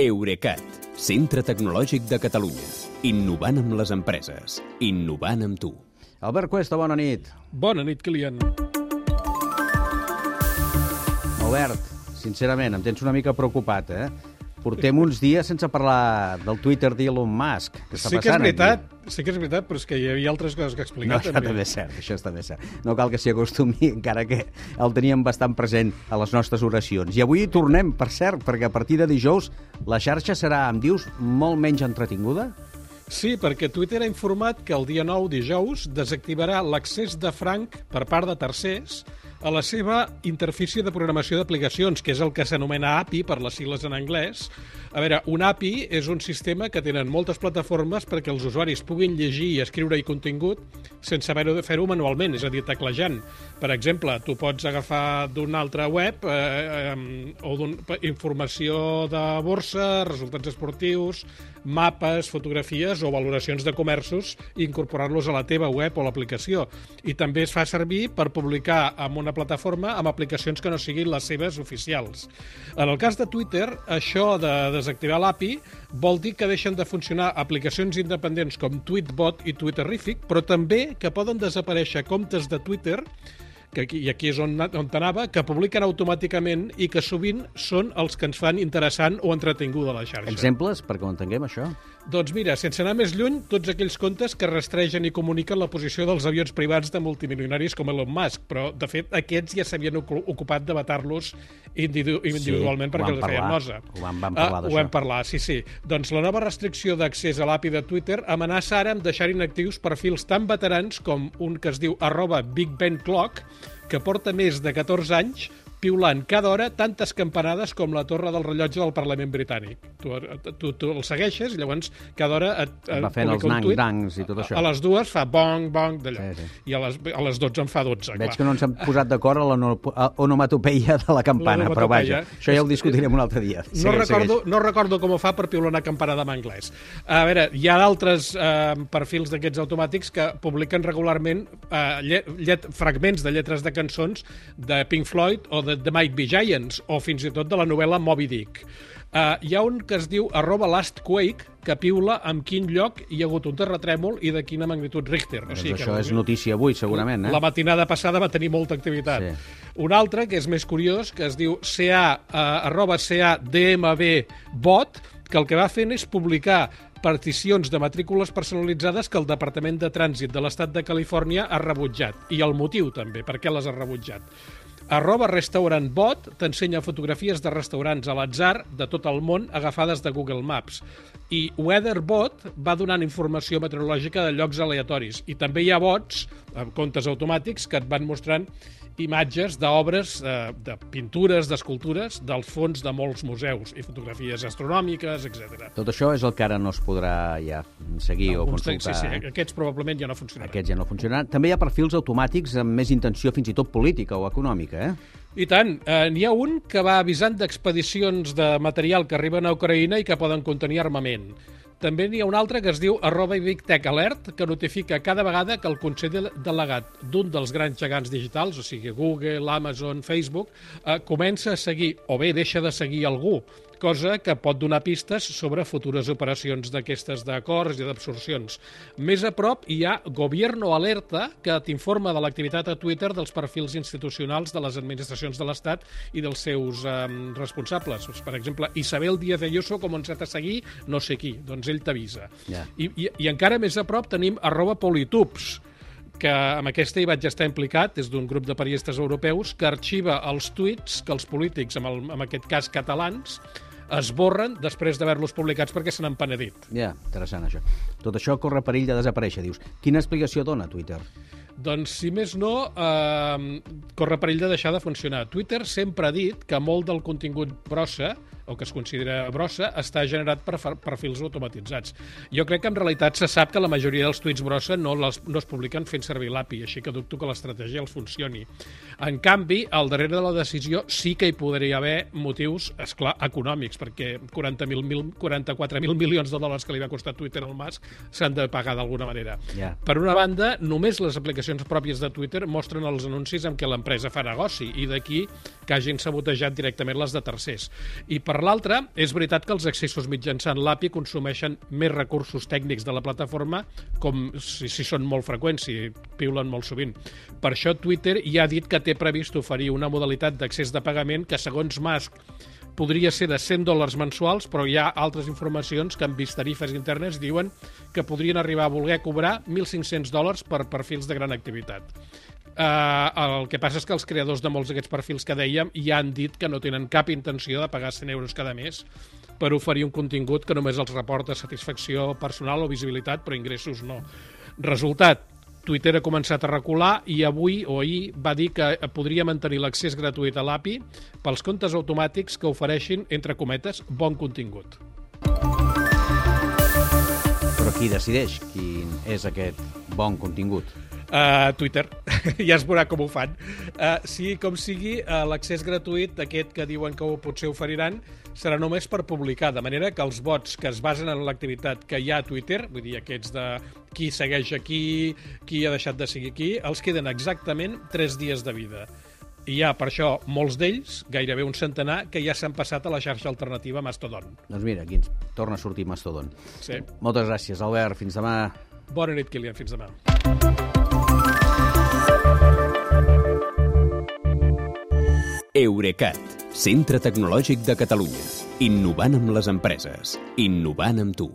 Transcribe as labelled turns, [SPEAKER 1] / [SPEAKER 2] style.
[SPEAKER 1] Eurecat, centre tecnològic de Catalunya. Innovant amb les empreses. Innovant amb tu.
[SPEAKER 2] Albert Cuesta, bona nit.
[SPEAKER 3] Bona nit, Kilian.
[SPEAKER 2] Albert, sincerament, em tens una mica preocupat, eh? Portem uns dies sense parlar del Twitter d'Elon Musk. Està
[SPEAKER 3] sí que és veritat,
[SPEAKER 2] aquí?
[SPEAKER 3] sí que és veritat, però és que hi havia altres coses que explicar.
[SPEAKER 2] No, això també és cert, això també és cert. No cal que s'hi acostumi, encara que el teníem bastant present a les nostres oracions. I avui tornem, per cert, perquè a partir de dijous la xarxa serà, em dius, molt menys entretinguda?
[SPEAKER 3] Sí, perquè Twitter ha informat que el dia 9, dijous, desactivarà l'accés de franc per part de tercers a la seva interfície de programació d'aplicacions, que és el que s'anomena API per les sigles en anglès. A veure, un API és un sistema que tenen moltes plataformes perquè els usuaris puguin llegir i escriure-hi contingut sense haver de fer-ho manualment, és a dir, teclejant. Per exemple, tu pots agafar d'una altra web eh, eh, o informació de borsa, resultats esportius, mapes, fotografies o valoracions de comerços i incorporar-los a la teva web o l'aplicació. I també es fa servir per publicar en una plataforma amb aplicacions que no siguin les seves oficials. En el cas de Twitter, això de desactivar l'API vol dir que deixen de funcionar aplicacions independents com Tweetbot i Twitterific, però també que poden desaparèixer comptes de Twitter que aquí, i aquí és on, on t'anava, que publiquen automàticament i que sovint són els que ens fan interessant o entretinguda la xarxa.
[SPEAKER 2] Exemples, perquè ho entenguem, això?
[SPEAKER 3] Doncs mira, sense anar més lluny, tots aquells comptes que rastregen i comuniquen la posició dels avions privats de multimilionaris com Elon Musk, però, de fet, aquests ja s'havien ocupat de vetar-los individu individualment
[SPEAKER 2] Sí,
[SPEAKER 3] perquè els feien nosa.
[SPEAKER 2] Ho vam- vam parlar d'això.
[SPEAKER 3] Ho vam parlar, sí, sí. Doncs la nova restricció d'accés a l'API de Twitter amenaça ara amb deixar inactius perfils tan veterans com un que es diu arroba Big Ben Clock, que porta més de 14 anys piulant cada hora tantes campanades com la torre del rellotge del Parlament britànic. Tu, tu, tu el segueixes i llavors cada hora et, et
[SPEAKER 2] Va fent els
[SPEAKER 3] tuit.
[SPEAKER 2] nang-dangs i tot això.
[SPEAKER 3] A les dues fa bong, bong, d'allò.
[SPEAKER 2] Sí, sí.
[SPEAKER 3] I a les, a les 12 en fa 12,
[SPEAKER 2] Veig
[SPEAKER 3] clar.
[SPEAKER 2] que no ens hem posat d'acord a l'onomatopeia de la campana, però vaja, això ja ho discutirem un altre dia.
[SPEAKER 3] No
[SPEAKER 2] Segueix,
[SPEAKER 3] recordo,
[SPEAKER 2] segueix.
[SPEAKER 3] no recordo com ho fa per piular una campanada en anglès. A veure, hi ha d'altres eh, perfils d'aquests automàtics que publiquen regularment eh, llet, llet, fragments de lletres de cançons de Pink Floyd o de The Might Be Giants o fins i tot de la novel·la Moby Dick. Uh, hi ha un que es diu arroba lastquake que piula en quin lloc hi ha hagut un terratrèmol i de quina magnitud Richter. O
[SPEAKER 2] Doncs
[SPEAKER 3] sigui que
[SPEAKER 2] això és notícia avui, segurament, eh?
[SPEAKER 3] la matinada passada va tenir molta activitat.
[SPEAKER 2] Sí.
[SPEAKER 3] Un altre, que és més curiós, que es diu CA, uh, arroba CADMB bot, que el que va fent és publicar particions de matrícules personalitzades que el Departament de Trànsit de l'Estat de Califòrnia ha rebutjat. I el motiu, també, per què les ha rebutjat. Arroba Restaurant Bot t'ensenya fotografies de restaurants a l'atzar de tot el món agafades de Google Maps. I Weatherbot va donant informació meteorològica de llocs aleatoris. I també hi ha bots, amb comptes automàtics, que et van mostrant imatges d'obres, eh, de pintures, d'escultures, dels fons de molts museus i fotografies astronòmiques, etc.
[SPEAKER 2] Tot això és el que ara no es podrà ja seguir o
[SPEAKER 3] Alguns
[SPEAKER 2] consultar.
[SPEAKER 3] Sí, sí, aquests probablement ja no funcionaran.
[SPEAKER 2] Aquests ja no funcionaran. També hi ha perfils automàtics amb més intenció fins i tot política o econòmica, eh?
[SPEAKER 3] I tant, eh, n'hi ha un que va avisant d'expedicions de material que arriben a Ucraïna i que poden contenir armament. També n'hi ha un altre que es diu arroba Big Tech Alert, que notifica cada vegada que el Consell Delegat d'un dels grans gegants digitals, o sigui Google, Amazon, Facebook, eh, comença a seguir, o bé deixa de seguir algú, cosa que pot donar pistes sobre futures operacions d'aquestes d'acords i d'absorcions. Més a prop hi ha Gobierno Alerta, que t'informa de l'activitat a Twitter dels perfils institucionals de les administracions de l'Estat i dels seus eh, responsables. Doncs, Per exemple, Isabel Díaz Ayuso ha començat a seguir no sé qui, doncs ell t'avisa.
[SPEAKER 2] Ja.
[SPEAKER 3] I, i, I encara més a prop tenim arroba politubs, que amb aquesta hi vaig estar implicat, és d'un grup de periodistes europeus, que arxiva els tuits que els polítics, en, el, en aquest cas catalans, esborren després d'haver-los publicats perquè se n'han penedit.
[SPEAKER 2] Ja, interessant, això. Tot això corre perill de desaparèixer, dius. Quina explicació dona Twitter?
[SPEAKER 3] Doncs, si més no, eh, corre perill de deixar de funcionar. Twitter sempre ha dit que molt del contingut brossa, o que es considera brossa, està generat per perfils automatitzats. Jo crec que en realitat se sap que la majoria dels tuits brossa no, les, no es publiquen fent servir l'API, així que dubto que l'estratègia els funcioni. En canvi, al darrere de la decisió sí que hi podria haver motius, és clar, econòmics, perquè 40.000 mil- 44.000 milions de dòlars que li va costar Twitter al Musk s'han de pagar d'alguna manera.
[SPEAKER 2] Ja.
[SPEAKER 3] Per una banda, només les aplicacions aplicacions pròpies de Twitter mostren els anuncis amb què l'empresa fa negoci i d'aquí que hagin sabotejat directament les de tercers. I per l'altra, és veritat que els accessos mitjançant l'API consumeixen més recursos tècnics de la plataforma, com si, si són molt freqüents, si piulen molt sovint. Per això Twitter ja ha dit que té previst oferir una modalitat d'accés de pagament que, segons Musk, podria ser de 100 dòlars mensuals, però hi ha altres informacions que han vist tarifes internes diuen que podrien arribar a voler cobrar 1.500 dòlars per perfils de gran activitat. Uh, el que passa és que els creadors de molts d'aquests perfils que dèiem ja han dit que no tenen cap intenció de pagar 100 euros cada mes per oferir un contingut que només els reporta satisfacció personal o visibilitat, però ingressos no. Resultat, Twitter ha començat a recular i avui o ahir va dir que podria mantenir l'accés gratuït a l'API pels comptes automàtics que ofereixin, entre cometes, bon contingut.
[SPEAKER 2] Però qui decideix quin és aquest bon contingut?
[SPEAKER 3] Uh, Twitter, ja es veurà com ho fan. Uh, sí, com sigui, uh, l'accés gratuït, aquest que diuen que ho potser oferiran, serà només per publicar, de manera que els bots que es basen en l'activitat que hi ha a Twitter, vull dir, aquests de qui segueix aquí, qui ha deixat de seguir aquí, els queden exactament 3 dies de vida. I hi ha, per això, molts d'ells, gairebé un centenar, que ja s'han passat a la xarxa alternativa Mastodon.
[SPEAKER 2] Doncs mira, aquí ens torna a sortir Mastodon.
[SPEAKER 3] Sí.
[SPEAKER 2] Moltes gràcies, Albert. Fins demà.
[SPEAKER 3] Bona nit, Kilian. Fins demà.
[SPEAKER 1] Eurecat, centre tecnològic de Catalunya. Innovant amb les empreses. Innovant amb tu.